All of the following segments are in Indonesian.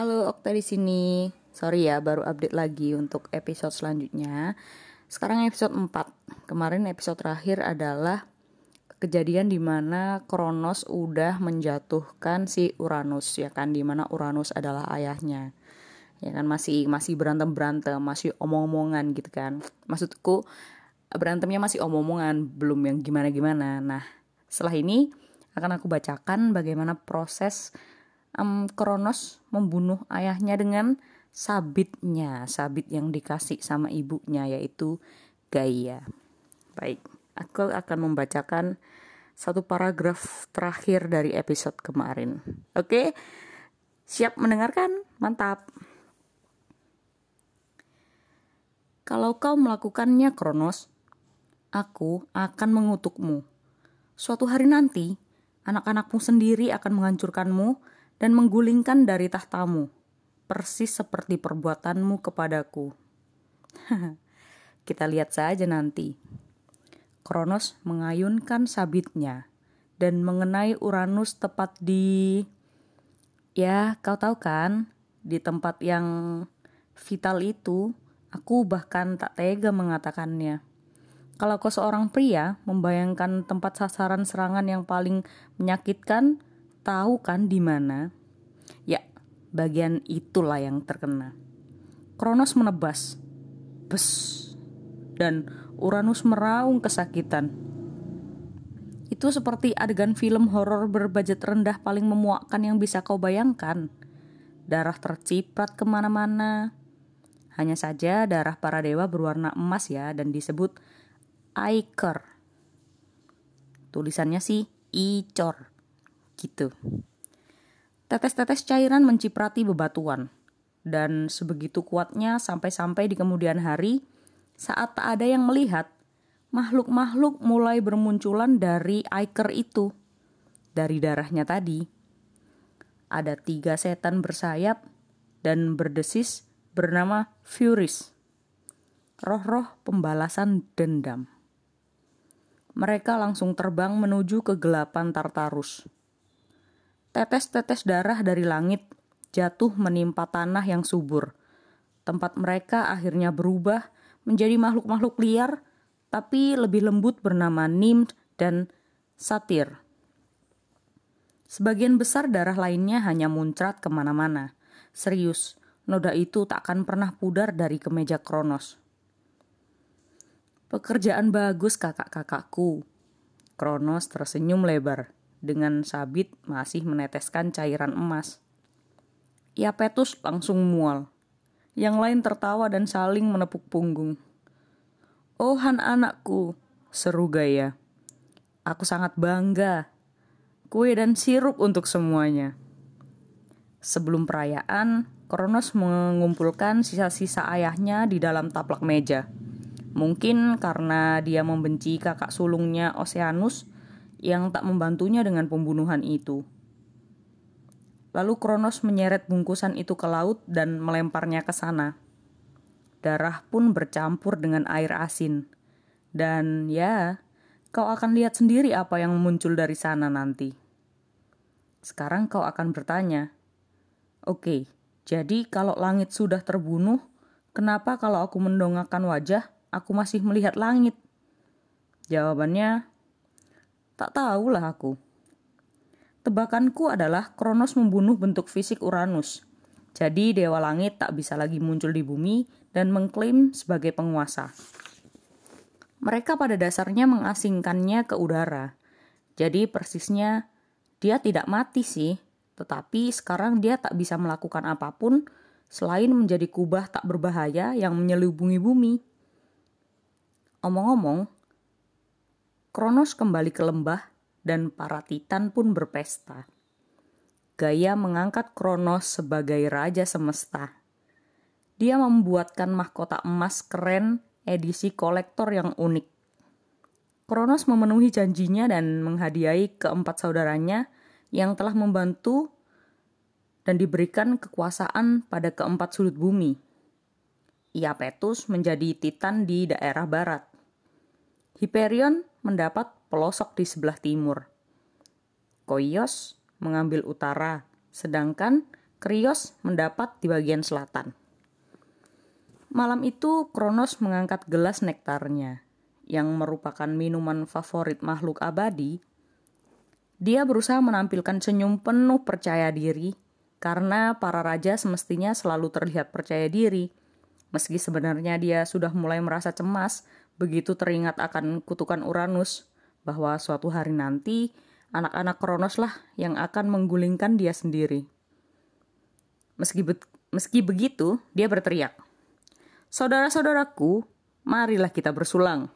Halo, Okta di sini. Sorry ya, baru update lagi untuk episode selanjutnya. Sekarang episode 4. Kemarin episode terakhir adalah kejadian di mana Kronos udah menjatuhkan si Uranus ya kan di mana Uranus adalah ayahnya. Ya kan masih masih berantem-berantem, masih omong-omongan gitu kan. Maksudku berantemnya masih omong-omongan, belum yang gimana-gimana. Nah, setelah ini akan aku bacakan bagaimana proses um, Kronos membunuh ayahnya dengan sabitnya, sabit yang dikasih sama ibunya yaitu Gaia. Baik, aku akan membacakan satu paragraf terakhir dari episode kemarin. Oke, siap mendengarkan? Mantap. Kalau kau melakukannya, Kronos, aku akan mengutukmu. Suatu hari nanti, anak-anakmu sendiri akan menghancurkanmu dan menggulingkan dari tahtamu, persis seperti perbuatanmu kepadaku. Kita lihat saja nanti. Kronos mengayunkan sabitnya dan mengenai Uranus tepat di ya, kau tahu kan, di tempat yang vital itu, aku bahkan tak tega mengatakannya. Kalau kau seorang pria, membayangkan tempat sasaran serangan yang paling menyakitkan, tahu kan di mana? Ya, bagian itulah yang terkena. Kronos menebas. Bes. Dan Uranus meraung kesakitan. Itu seperti adegan film horor berbudget rendah paling memuakkan yang bisa kau bayangkan. Darah terciprat ke mana-mana. Hanya saja darah para dewa berwarna emas ya dan disebut Iker. Tulisannya sih Icor gitu. Tetes-tetes cairan menciprati bebatuan, dan sebegitu kuatnya sampai-sampai di kemudian hari, saat tak ada yang melihat, makhluk-makhluk mulai bermunculan dari Iker itu, dari darahnya tadi. Ada tiga setan bersayap dan berdesis bernama Furies, roh-roh pembalasan dendam. Mereka langsung terbang menuju kegelapan Tartarus Tetes-tetes darah dari langit jatuh menimpa tanah yang subur. Tempat mereka akhirnya berubah menjadi makhluk-makhluk liar, tapi lebih lembut bernama Nim dan Satir. Sebagian besar darah lainnya hanya muncrat ke mana-mana. Serius, noda itu tak akan pernah pudar dari kemeja Kronos. Pekerjaan bagus kakak-kakakku. Kronos tersenyum lebar dengan sabit masih meneteskan cairan emas. Ia petus langsung mual. Yang lain tertawa dan saling menepuk punggung. Oh han anakku, seru Gaya. Aku sangat bangga. Kue dan sirup untuk semuanya. Sebelum perayaan, Kronos mengumpulkan sisa-sisa ayahnya di dalam taplak meja. Mungkin karena dia membenci kakak sulungnya Oceanus yang tak membantunya dengan pembunuhan itu. Lalu Kronos menyeret bungkusan itu ke laut dan melemparnya ke sana. Darah pun bercampur dengan air asin. Dan ya, kau akan lihat sendiri apa yang muncul dari sana nanti. Sekarang kau akan bertanya, Oke, jadi kalau langit sudah terbunuh, kenapa kalau aku mendongakkan wajah, aku masih melihat langit? Jawabannya, Tak tahulah aku. Tebakanku adalah Kronos membunuh bentuk fisik Uranus. Jadi Dewa Langit tak bisa lagi muncul di bumi dan mengklaim sebagai penguasa. Mereka pada dasarnya mengasingkannya ke udara. Jadi persisnya dia tidak mati sih, tetapi sekarang dia tak bisa melakukan apa pun selain menjadi kubah tak berbahaya yang menyelubungi bumi. Omong-omong, Kronos kembali ke lembah dan para titan pun berpesta. Gaia mengangkat Kronos sebagai raja semesta. Dia membuatkan mahkota emas keren edisi kolektor yang unik. Kronos memenuhi janjinya dan menghadiahi keempat saudaranya yang telah membantu dan diberikan kekuasaan pada keempat sudut bumi. Iapetus menjadi titan di daerah barat. Hyperion mendapat pelosok di sebelah timur. Koios mengambil utara, sedangkan Krios mendapat di bagian selatan. Malam itu Kronos mengangkat gelas nektarnya, yang merupakan minuman favorit makhluk abadi. Dia berusaha menampilkan senyum penuh percaya diri karena para raja semestinya selalu terlihat percaya diri. Meski sebenarnya dia sudah mulai merasa cemas begitu teringat akan kutukan Uranus bahwa suatu hari nanti anak-anak Kronos lah yang akan menggulingkan dia sendiri. Meski, be meski begitu, dia berteriak, Saudara-saudaraku, marilah kita bersulang.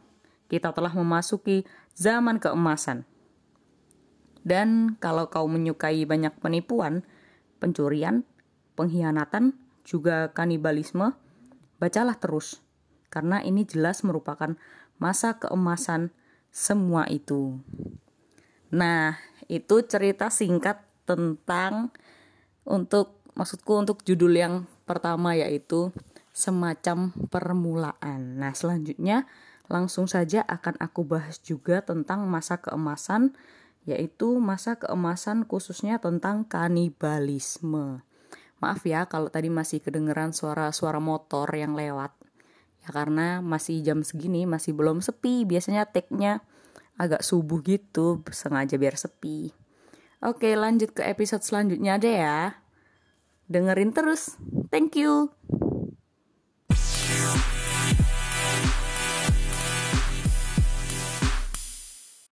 Kita telah memasuki zaman keemasan. Dan kalau kau menyukai banyak penipuan, pencurian, pengkhianatan, juga kanibalisme, bacalah terus. Karena ini jelas merupakan masa keemasan semua itu. Nah, itu cerita singkat tentang untuk maksudku untuk judul yang pertama yaitu semacam permulaan. Nah, selanjutnya langsung saja akan aku bahas juga tentang masa keemasan, yaitu masa keemasan khususnya tentang kanibalisme. Maaf ya kalau tadi masih kedengeran suara-suara motor yang lewat. Ya karena masih jam segini masih belum sepi. Biasanya take-nya agak subuh gitu, sengaja biar sepi. Oke, lanjut ke episode selanjutnya deh ya. Dengerin terus. Thank you.